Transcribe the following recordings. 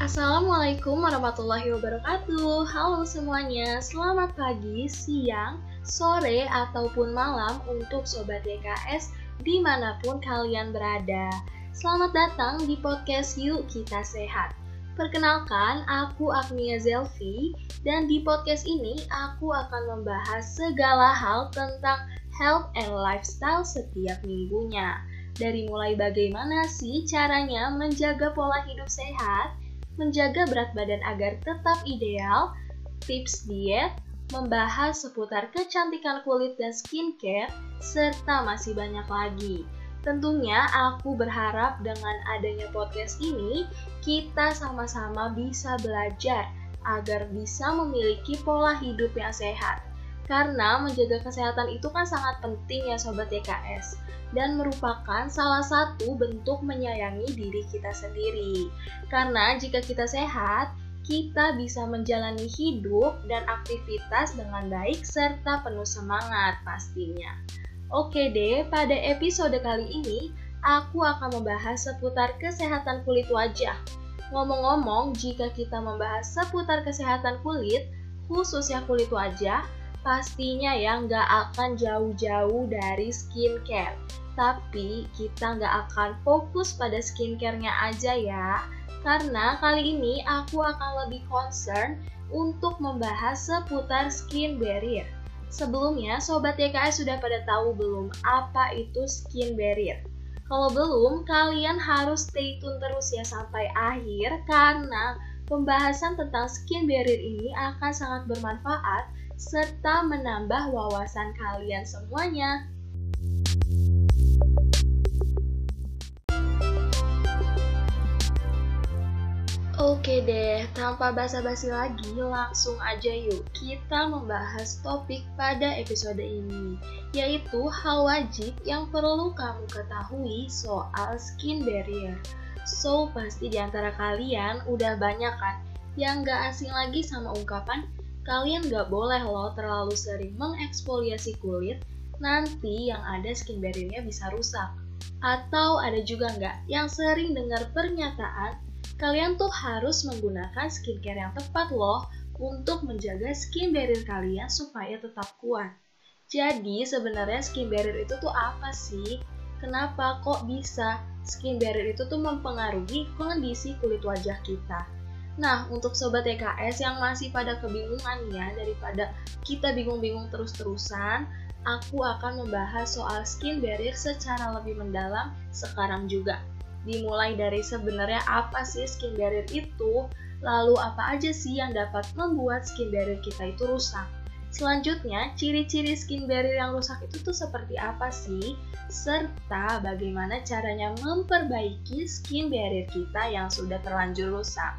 Assalamualaikum warahmatullahi wabarakatuh. Halo semuanya, selamat pagi, siang, sore, ataupun malam untuk Sobat YKS di mana pun kalian berada. Selamat datang di podcast Yuk Kita Sehat. Perkenalkan, aku Agnia Zelfi dan di podcast ini aku akan membahas segala hal tentang health and lifestyle setiap minggunya. Dari mulai bagaimana sih caranya menjaga pola hidup sehat, menjaga berat badan agar tetap ideal, tips diet, membahas seputar kecantikan kulit dan skincare, serta masih banyak lagi. Tentunya aku berharap dengan adanya podcast ini, kita sama-sama bisa belajar agar bisa memiliki pola hidup yang sehat. Karena menjaga kesehatan itu kan sangat penting ya Sobat YKS dan merupakan salah satu bentuk menyayangi diri kita sendiri. Karena jika kita sehat, kita bisa menjalani hidup dan aktivitas dengan baik serta penuh semangat pastinya. Oke deh, pada episode kali ini aku akan membahas seputar kesehatan kulit wajah. Ngomong-ngomong, jika kita membahas seputar kesehatan kulit, khususnya kulit wajah, pastinya ya nggak akan jauh-jauh dari skincare. Tapi kita nggak akan fokus pada skincare-nya aja ya, karena kali ini aku akan lebih concern untuk membahas seputar skin barrier. Sebelumnya, Sobat YKS sudah pada tahu belum apa itu skin barrier? Kalau belum, kalian harus stay tune terus ya sampai akhir karena pembahasan tentang skin barrier ini akan sangat bermanfaat serta menambah wawasan kalian semuanya. Oke deh, tanpa basa-basi lagi, langsung aja yuk kita membahas topik pada episode ini, yaitu hal wajib yang perlu kamu ketahui soal skin barrier. So, pasti di antara kalian udah banyak kan yang gak asing lagi sama ungkapan kalian gak boleh loh terlalu sering mengeksfoliasi kulit, nanti yang ada skin barriernya bisa rusak. Atau ada juga nggak yang sering dengar pernyataan, kalian tuh harus menggunakan skincare yang tepat loh untuk menjaga skin barrier kalian supaya tetap kuat. Jadi sebenarnya skin barrier itu tuh apa sih? Kenapa kok bisa skin barrier itu tuh mempengaruhi kondisi kulit wajah kita? Nah, untuk sobat TKS yang masih pada kebingungan ya, daripada kita bingung-bingung terus-terusan, aku akan membahas soal skin barrier secara lebih mendalam sekarang juga. Dimulai dari sebenarnya apa sih skin barrier itu, lalu apa aja sih yang dapat membuat skin barrier kita itu rusak. Selanjutnya, ciri-ciri skin barrier yang rusak itu tuh seperti apa sih? Serta bagaimana caranya memperbaiki skin barrier kita yang sudah terlanjur rusak.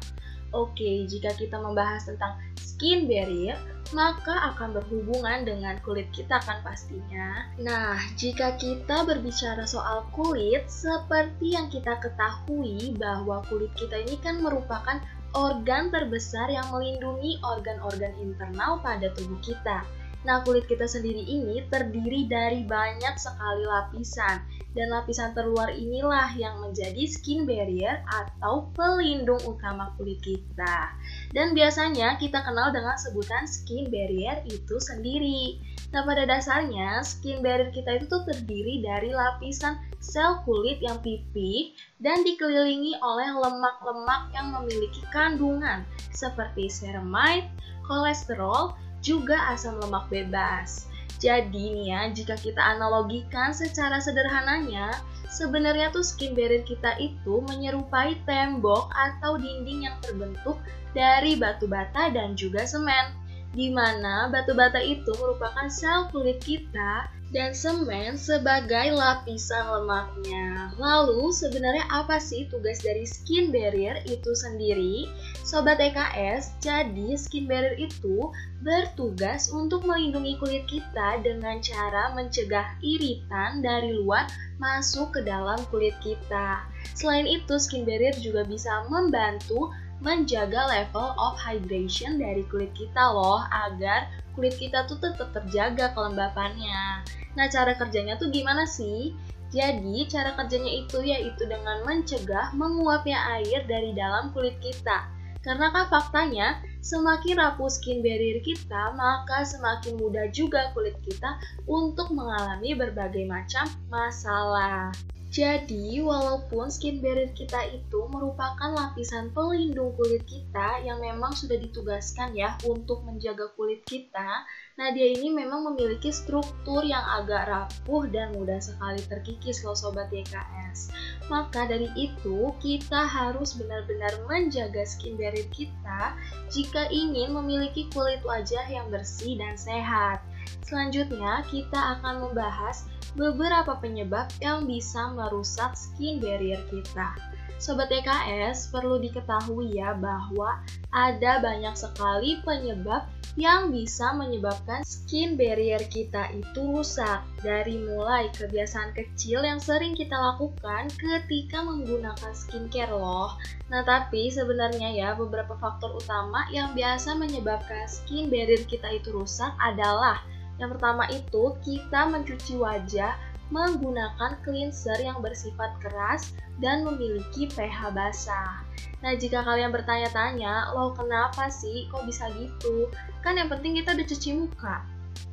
Oke, jika kita membahas tentang skin barrier, maka akan berhubungan dengan kulit kita kan pastinya. Nah, jika kita berbicara soal kulit, seperti yang kita ketahui bahwa kulit kita ini kan merupakan organ terbesar yang melindungi organ-organ internal pada tubuh kita. Nah, kulit kita sendiri ini terdiri dari banyak sekali lapisan, dan lapisan terluar inilah yang menjadi skin barrier atau pelindung utama kulit kita. Dan biasanya kita kenal dengan sebutan skin barrier itu sendiri. Nah, pada dasarnya skin barrier kita itu tuh terdiri dari lapisan sel kulit yang pipih dan dikelilingi oleh lemak-lemak yang memiliki kandungan seperti ceramide, kolesterol, juga asam lemak bebas. Jadi nih ya, jika kita analogikan secara sederhananya, sebenarnya tuh skin barrier kita itu menyerupai tembok atau dinding yang terbentuk dari batu bata dan juga semen. Di mana batu bata itu merupakan sel kulit kita dan semen sebagai lapisan lemaknya. Lalu sebenarnya apa sih tugas dari skin barrier itu sendiri? Sobat EKS, jadi skin barrier itu bertugas untuk melindungi kulit kita dengan cara mencegah iritan dari luar masuk ke dalam kulit kita. Selain itu, skin barrier juga bisa membantu menjaga level of hydration dari kulit kita loh agar kulit kita tuh tetap terjaga kelembapannya. Nah, cara kerjanya tuh gimana sih? Jadi, cara kerjanya itu yaitu dengan mencegah menguapnya air dari dalam kulit kita. Karena kan faktanya, semakin rapuh skin barrier kita, maka semakin mudah juga kulit kita untuk mengalami berbagai macam masalah. Jadi, walaupun skin barrier kita itu merupakan lapisan pelindung kulit kita yang memang sudah ditugaskan ya untuk menjaga kulit kita, nah dia ini memang memiliki struktur yang agak rapuh dan mudah sekali terkikis loh sobat YKS. Maka dari itu, kita harus benar-benar menjaga skin barrier kita jika ingin memiliki kulit wajah yang bersih dan sehat. Selanjutnya, kita akan membahas beberapa penyebab yang bisa merusak skin barrier kita. Sobat EKS, perlu diketahui ya bahwa ada banyak sekali penyebab yang bisa menyebabkan skin barrier kita itu rusak. Dari mulai kebiasaan kecil yang sering kita lakukan ketika menggunakan skincare loh. Nah tapi sebenarnya ya beberapa faktor utama yang biasa menyebabkan skin barrier kita itu rusak adalah yang pertama itu kita mencuci wajah menggunakan cleanser yang bersifat keras dan memiliki pH basah. Nah, jika kalian bertanya-tanya, lo kenapa sih kok bisa gitu? Kan yang penting kita udah cuci muka.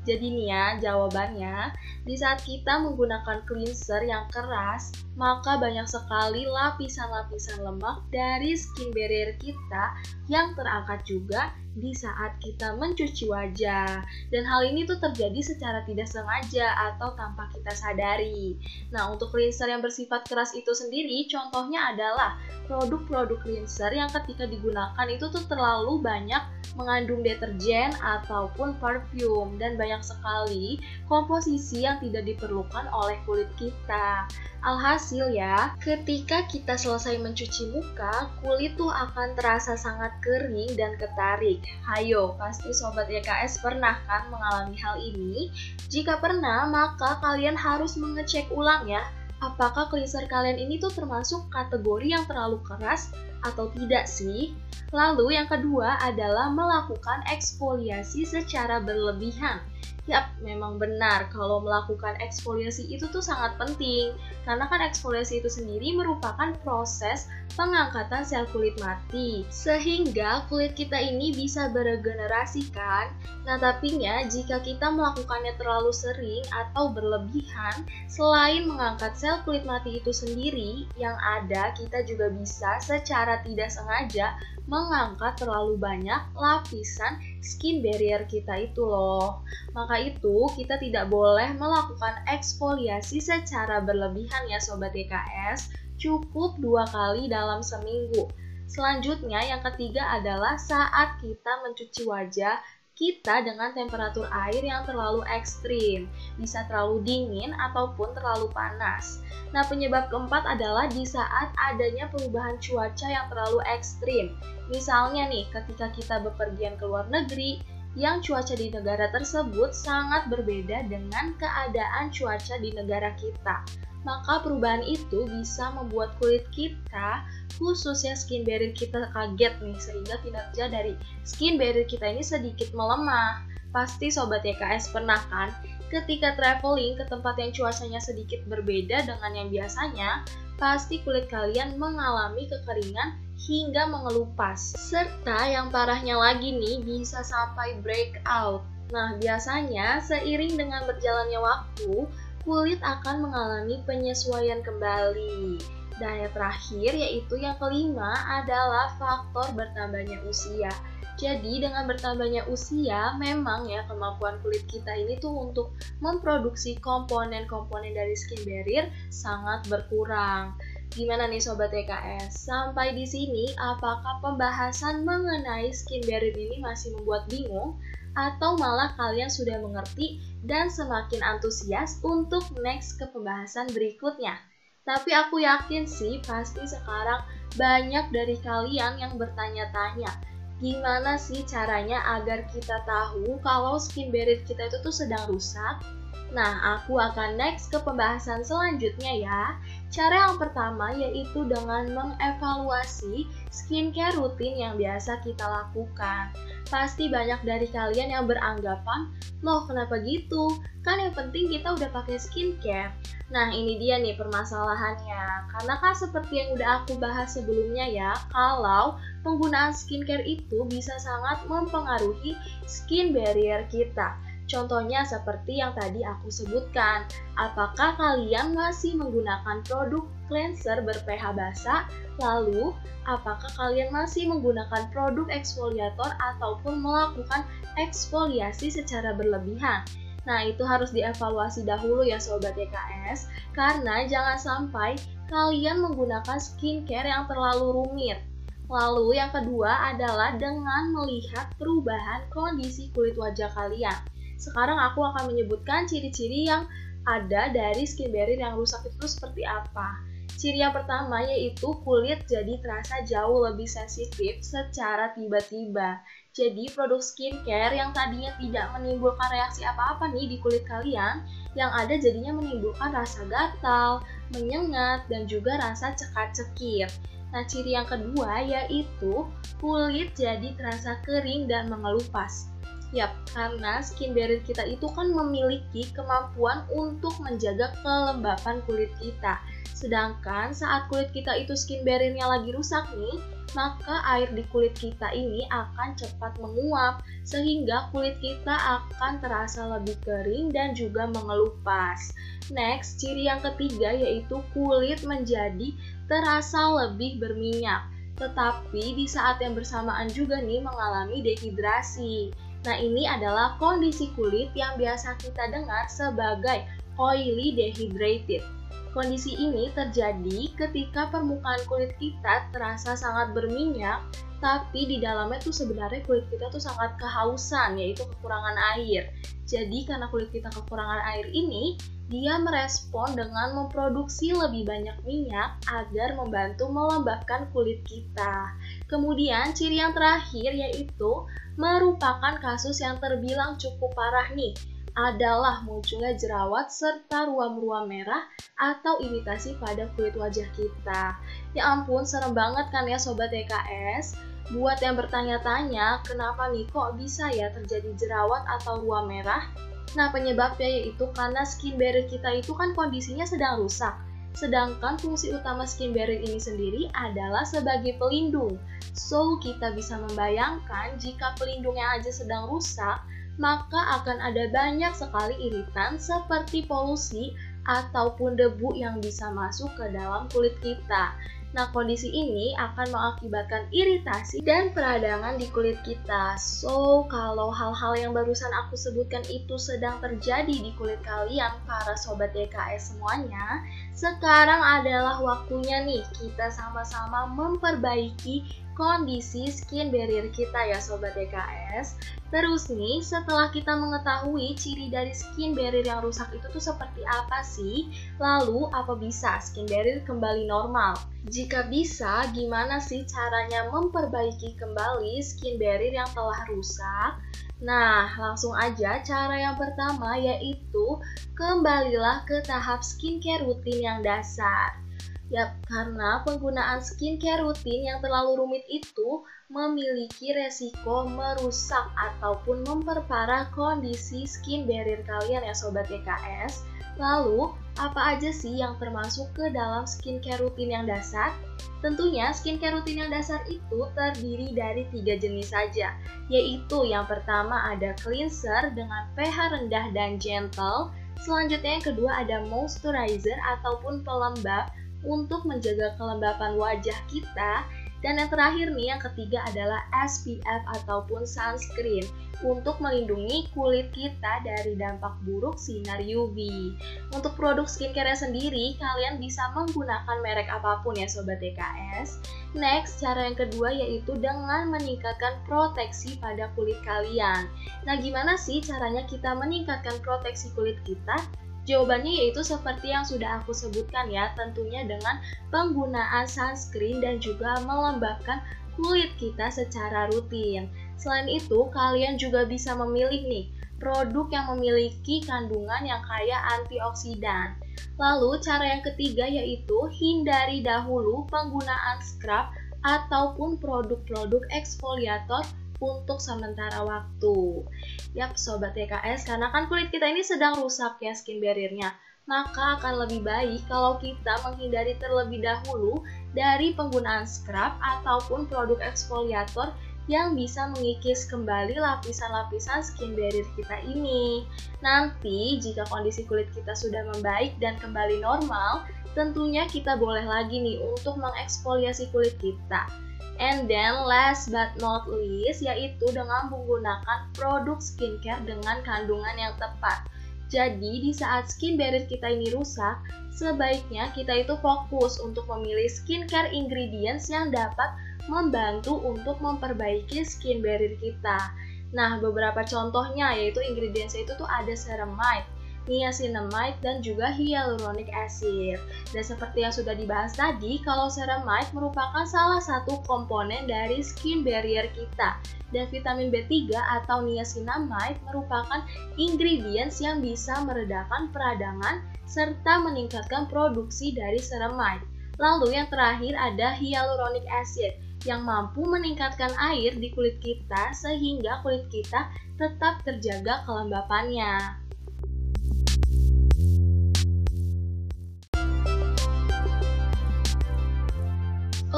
Jadi nih ya, jawabannya, di saat kita menggunakan cleanser yang keras, maka banyak sekali lapisan-lapisan lemak dari skin barrier kita yang terangkat juga di saat kita mencuci wajah. Dan hal ini tuh terjadi secara tidak sengaja atau tanpa kita sadari. Nah, untuk cleanser yang bersifat keras itu sendiri, contohnya adalah produk-produk cleanser yang ketika digunakan itu tuh terlalu banyak mengandung deterjen ataupun parfum dan banyak sekali komposisi yang tidak diperlukan oleh kulit kita. Alhasil ya, ketika kita selesai mencuci muka, kulit tuh akan terasa sangat kering dan ketarik. Hayo, pasti Sobat YKS pernah kan mengalami hal ini? Jika pernah, maka kalian harus mengecek ulang ya, apakah cleanser kalian ini tuh termasuk kategori yang terlalu keras atau tidak sih? Lalu yang kedua adalah melakukan eksfoliasi secara berlebihan. Yap, memang benar kalau melakukan eksfoliasi itu tuh sangat penting karena kan eksfoliasi itu sendiri merupakan proses pengangkatan sel kulit mati sehingga kulit kita ini bisa beregenerasi kan. Nah, tapi ya jika kita melakukannya terlalu sering atau berlebihan, selain mengangkat sel kulit mati itu sendiri, yang ada kita juga bisa secara tidak sengaja mengangkat terlalu banyak lapisan skin barrier kita itu loh. Maka itu, kita tidak boleh melakukan eksfoliasi secara berlebihan ya Sobat YKS, cukup dua kali dalam seminggu. Selanjutnya, yang ketiga adalah saat kita mencuci wajah kita dengan temperatur air yang terlalu ekstrim, bisa terlalu dingin ataupun terlalu panas. Nah, penyebab keempat adalah di saat adanya perubahan cuaca yang terlalu ekstrim. Misalnya nih, ketika kita bepergian ke luar negeri, yang cuaca di negara tersebut sangat berbeda dengan keadaan cuaca di negara kita maka perubahan itu bisa membuat kulit kita, khususnya skin barrier kita kaget nih, sehingga kinerja dari skin barrier kita ini sedikit melemah. Pasti Sobat YKS pernah kan, ketika traveling ke tempat yang cuacanya sedikit berbeda dengan yang biasanya, pasti kulit kalian mengalami kekeringan hingga mengelupas. Serta yang parahnya lagi nih, bisa sampai breakout. Nah, biasanya seiring dengan berjalannya waktu, kulit akan mengalami penyesuaian kembali. Dan yang terakhir yaitu yang kelima adalah faktor bertambahnya usia. Jadi dengan bertambahnya usia, memang ya kemampuan kulit kita ini tuh untuk memproduksi komponen-komponen dari skin barrier sangat berkurang. Gimana nih sobat EKS? Sampai di sini apakah pembahasan mengenai skin barrier ini masih membuat bingung? Atau malah kalian sudah mengerti dan semakin antusias untuk next ke pembahasan berikutnya. Tapi aku yakin sih pasti sekarang banyak dari kalian yang bertanya-tanya, gimana sih caranya agar kita tahu kalau skin barrier kita itu tuh sedang rusak Nah, aku akan next ke pembahasan selanjutnya ya. Cara yang pertama yaitu dengan mengevaluasi skincare rutin yang biasa kita lakukan. Pasti banyak dari kalian yang beranggapan, loh kenapa gitu? Kan yang penting kita udah pakai skincare. Nah ini dia nih permasalahannya. Karena kan seperti yang udah aku bahas sebelumnya ya, kalau penggunaan skincare itu bisa sangat mempengaruhi skin barrier kita. Contohnya seperti yang tadi aku sebutkan. Apakah kalian masih menggunakan produk cleanser ber-pH basa? Lalu, apakah kalian masih menggunakan produk eksfoliator ataupun melakukan eksfoliasi secara berlebihan? Nah, itu harus dievaluasi dahulu ya Sobat YKS, karena jangan sampai kalian menggunakan skincare yang terlalu rumit. Lalu yang kedua adalah dengan melihat perubahan kondisi kulit wajah kalian. Sekarang aku akan menyebutkan ciri-ciri yang ada dari skin barrier yang rusak itu seperti apa. Ciri yang pertama yaitu kulit jadi terasa jauh lebih sensitif secara tiba-tiba. Jadi produk skincare yang tadinya tidak menimbulkan reaksi apa-apa nih di kulit kalian, yang ada jadinya menimbulkan rasa gatal, menyengat, dan juga rasa cekat-cekir. Nah, ciri yang kedua yaitu kulit jadi terasa kering dan mengelupas. Yap, karena skin barrier kita itu kan memiliki kemampuan untuk menjaga kelembapan kulit kita. Sedangkan saat kulit kita itu skin barriernya lagi rusak nih, maka air di kulit kita ini akan cepat menguap sehingga kulit kita akan terasa lebih kering dan juga mengelupas. Next, ciri yang ketiga yaitu kulit menjadi terasa lebih berminyak. Tetapi di saat yang bersamaan juga nih mengalami dehidrasi. Nah, ini adalah kondisi kulit yang biasa kita dengar sebagai oily dehydrated. Kondisi ini terjadi ketika permukaan kulit kita terasa sangat berminyak, tapi di dalamnya tuh sebenarnya kulit kita tuh sangat kehausan, yaitu kekurangan air. Jadi karena kulit kita kekurangan air ini, dia merespon dengan memproduksi lebih banyak minyak agar membantu melembabkan kulit kita. Kemudian ciri yang terakhir yaitu merupakan kasus yang terbilang cukup parah nih adalah munculnya jerawat serta ruam-ruam merah atau iritasi pada kulit wajah kita. Ya ampun, serem banget kan ya Sobat EKS? Buat yang bertanya-tanya, kenapa nih kok bisa ya terjadi jerawat atau ruam merah? Nah, penyebabnya yaitu karena skin barrier kita itu kan kondisinya sedang rusak. Sedangkan fungsi utama skin barrier ini sendiri adalah sebagai pelindung. So, kita bisa membayangkan jika pelindungnya aja sedang rusak, maka akan ada banyak sekali iritan seperti polusi ataupun debu yang bisa masuk ke dalam kulit kita. Nah, kondisi ini akan mengakibatkan iritasi dan peradangan di kulit kita. So, kalau hal-hal yang barusan aku sebutkan itu sedang terjadi di kulit kalian, para sobat DKS semuanya, sekarang adalah waktunya nih kita sama-sama memperbaiki kondisi skin barrier kita ya Sobat DKS. Terus nih, setelah kita mengetahui ciri dari skin barrier yang rusak itu tuh seperti apa sih? Lalu, apa bisa skin barrier kembali normal? Jika bisa, gimana sih caranya memperbaiki kembali skin barrier yang telah rusak? Nah, langsung aja cara yang pertama yaitu kembalilah ke tahap skincare rutin yang dasar. Yap, karena penggunaan skincare rutin yang terlalu rumit itu memiliki resiko merusak ataupun memperparah kondisi skin barrier kalian ya Sobat EKS. Lalu, apa aja sih yang termasuk ke dalam skincare rutin yang dasar? Tentunya skincare rutin yang dasar itu terdiri dari tiga jenis saja, yaitu yang pertama ada cleanser dengan pH rendah dan gentle, selanjutnya yang kedua ada moisturizer ataupun pelembab untuk menjaga kelembapan wajah kita. Dan yang terakhir nih, yang ketiga adalah SPF ataupun sunscreen untuk melindungi kulit kita dari dampak buruk sinar UV. Untuk produk skincare sendiri, kalian bisa menggunakan merek apa pun ya Sobat DKS. Next, cara yang kedua yaitu dengan meningkatkan proteksi pada kulit kalian. Nah, gimana sih caranya kita meningkatkan proteksi kulit kita? Jawabannya yaitu seperti yang sudah aku sebutkan ya, tentunya dengan penggunaan sunscreen dan juga melembabkan kulit kita secara rutin. Selain itu, kalian juga bisa memilih nih produk yang memiliki kandungan yang kaya antioksidan. Lalu cara yang ketiga yaitu hindari dahulu penggunaan scrub ataupun produk-produk eksfoliator untuk sementara waktu. Yap, sobat TKS, karena kan kulit kita ini sedang rusak ya skin barriernya maka akan lebih baik kalau kita menghindari terlebih dahulu dari penggunaan scrub ataupun produk eksfoliator yang bisa mengikis kembali lapisan-lapisan skin barrier kita ini. Nanti, jika kondisi kulit kita sudah membaik dan kembali normal, tentunya kita boleh lagi nih untuk mengeksfoliasi kulit kita. And then last but not least yaitu dengan menggunakan produk skincare dengan kandungan yang tepat. Jadi di saat skin barrier kita ini rusak, sebaiknya kita itu fokus untuk memilih skincare ingredients yang dapat membantu untuk memperbaiki skin barrier kita. Nah, beberapa contohnya yaitu ingredients itu tuh ada ceramide, niacinamide, dan juga hyaluronic acid. Dan seperti yang sudah dibahas tadi, kalau ceramide merupakan salah satu komponen dari skin barrier kita. Dan vitamin B3 atau niacinamide merupakan ingredients yang bisa meredakan peradangan serta meningkatkan produksi dari ceramide. Lalu yang terakhir ada hyaluronic acid yang mampu meningkatkan air di kulit kita sehingga kulit kita tetap terjaga kelembapannya.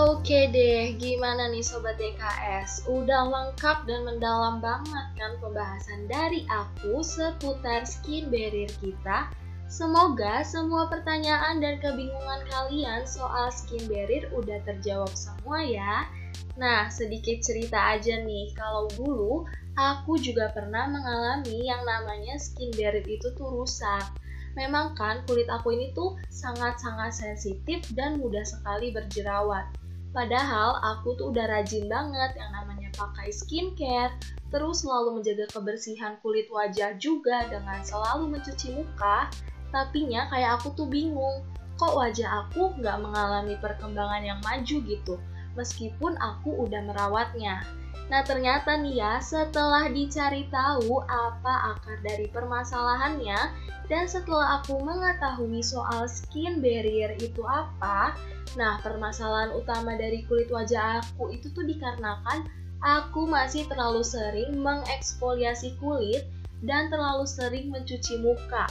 Oke deh, gimana nih Sobat DKS? Udah lengkap dan mendalam banget kan pembahasan dari aku seputar skin barrier kita? Semoga semua pertanyaan dan kebingungan kalian soal skin barrier udah terjawab semua ya. Nah, sedikit cerita aja nih, kalau dulu aku juga pernah mengalami yang namanya skin barrier itu tuh rusak. Memang kan kulit aku ini tuh sangat-sangat sensitif dan mudah sekali berjerawat. Padahal aku tuh udah rajin banget yang namanya pakai skincare, terus selalu menjaga kebersihan kulit wajah juga dengan selalu mencuci muka. Tapi nya kayak aku tuh bingung, kok wajah aku nggak mengalami perkembangan yang maju gitu, meskipun aku udah merawatnya. Nah ternyata nih ya, setelah dicari tahu apa akar dari permasalahannya, dan setelah aku mengetahui soal skin barrier itu apa, Nah, permasalahan utama dari kulit wajah aku itu tuh dikarenakan aku masih terlalu sering mengeksfoliasi kulit dan terlalu sering mencuci muka.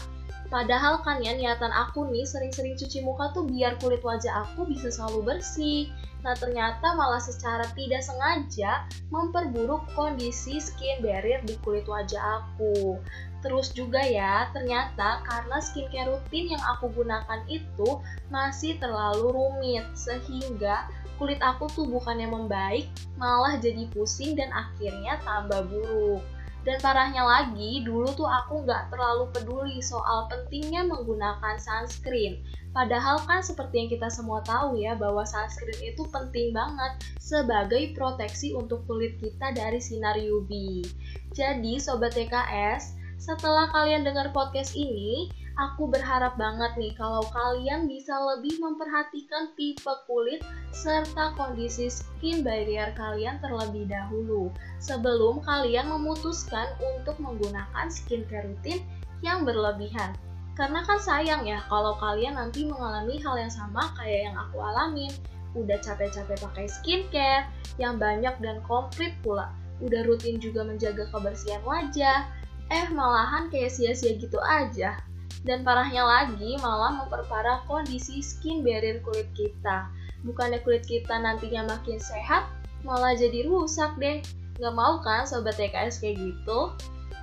Padahal kan ya niatan aku nih sering-sering cuci muka tuh biar kulit wajah aku bisa selalu bersih. Nah ternyata malah secara tidak sengaja memperburuk kondisi skin barrier di kulit wajah aku. Terus juga ya, ternyata karena skincare rutin yang aku gunakan itu masih terlalu rumit sehingga kulit aku tuh bukannya membaik, malah jadi pusing dan akhirnya tambah buruk. Dan parahnya lagi, dulu tuh aku nggak terlalu peduli soal pentingnya menggunakan sunscreen. Padahal kan seperti yang kita semua tahu ya, bahwa sunscreen itu penting banget sebagai proteksi untuk kulit kita dari sinar UV. Jadi, Sobat TKS, setelah kalian dengar podcast ini, aku berharap banget nih kalau kalian bisa lebih memperhatikan tipe kulit serta kondisi skin barrier kalian terlebih dahulu sebelum kalian memutuskan untuk menggunakan skincare rutin yang berlebihan. Karena kan sayang ya kalau kalian nanti mengalami hal yang sama kayak yang aku alamin. Udah capek-capek pakai skincare yang banyak dan komplit pula. Udah rutin juga menjaga kebersihan wajah, eh malahan kayak sia-sia gitu aja. Dan parahnya lagi malah memperparah kondisi skin barrier kulit kita. Bukannya kulit kita nantinya makin sehat, malah jadi rusak deh. Gak mau kan sobat TKS kayak gitu?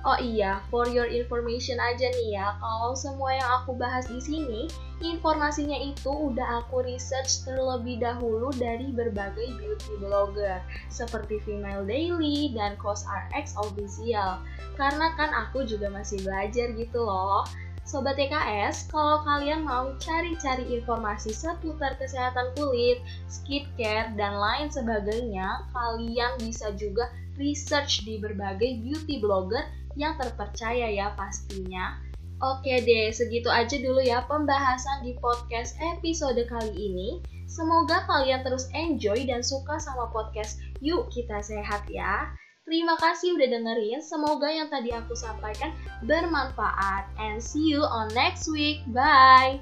Oh iya, for your information aja nih ya, kalau semua yang aku bahas di sini, informasinya itu udah aku research terlebih dahulu dari berbagai beauty blogger, seperti Female Daily dan CosRX Official. Karena kan aku juga masih belajar gitu loh. Sobat TKS, kalau kalian mau cari-cari informasi seputar kesehatan kulit, skincare, dan lain sebagainya, kalian bisa juga research di berbagai beauty blogger yang terpercaya ya pastinya. Oke deh, segitu aja dulu ya pembahasan di podcast episode kali ini. Semoga kalian terus enjoy dan suka sama podcast Yuk Kita Sehat ya. Terima kasih udah dengerin. Semoga yang tadi aku sampaikan bermanfaat. And see you on next week. Bye.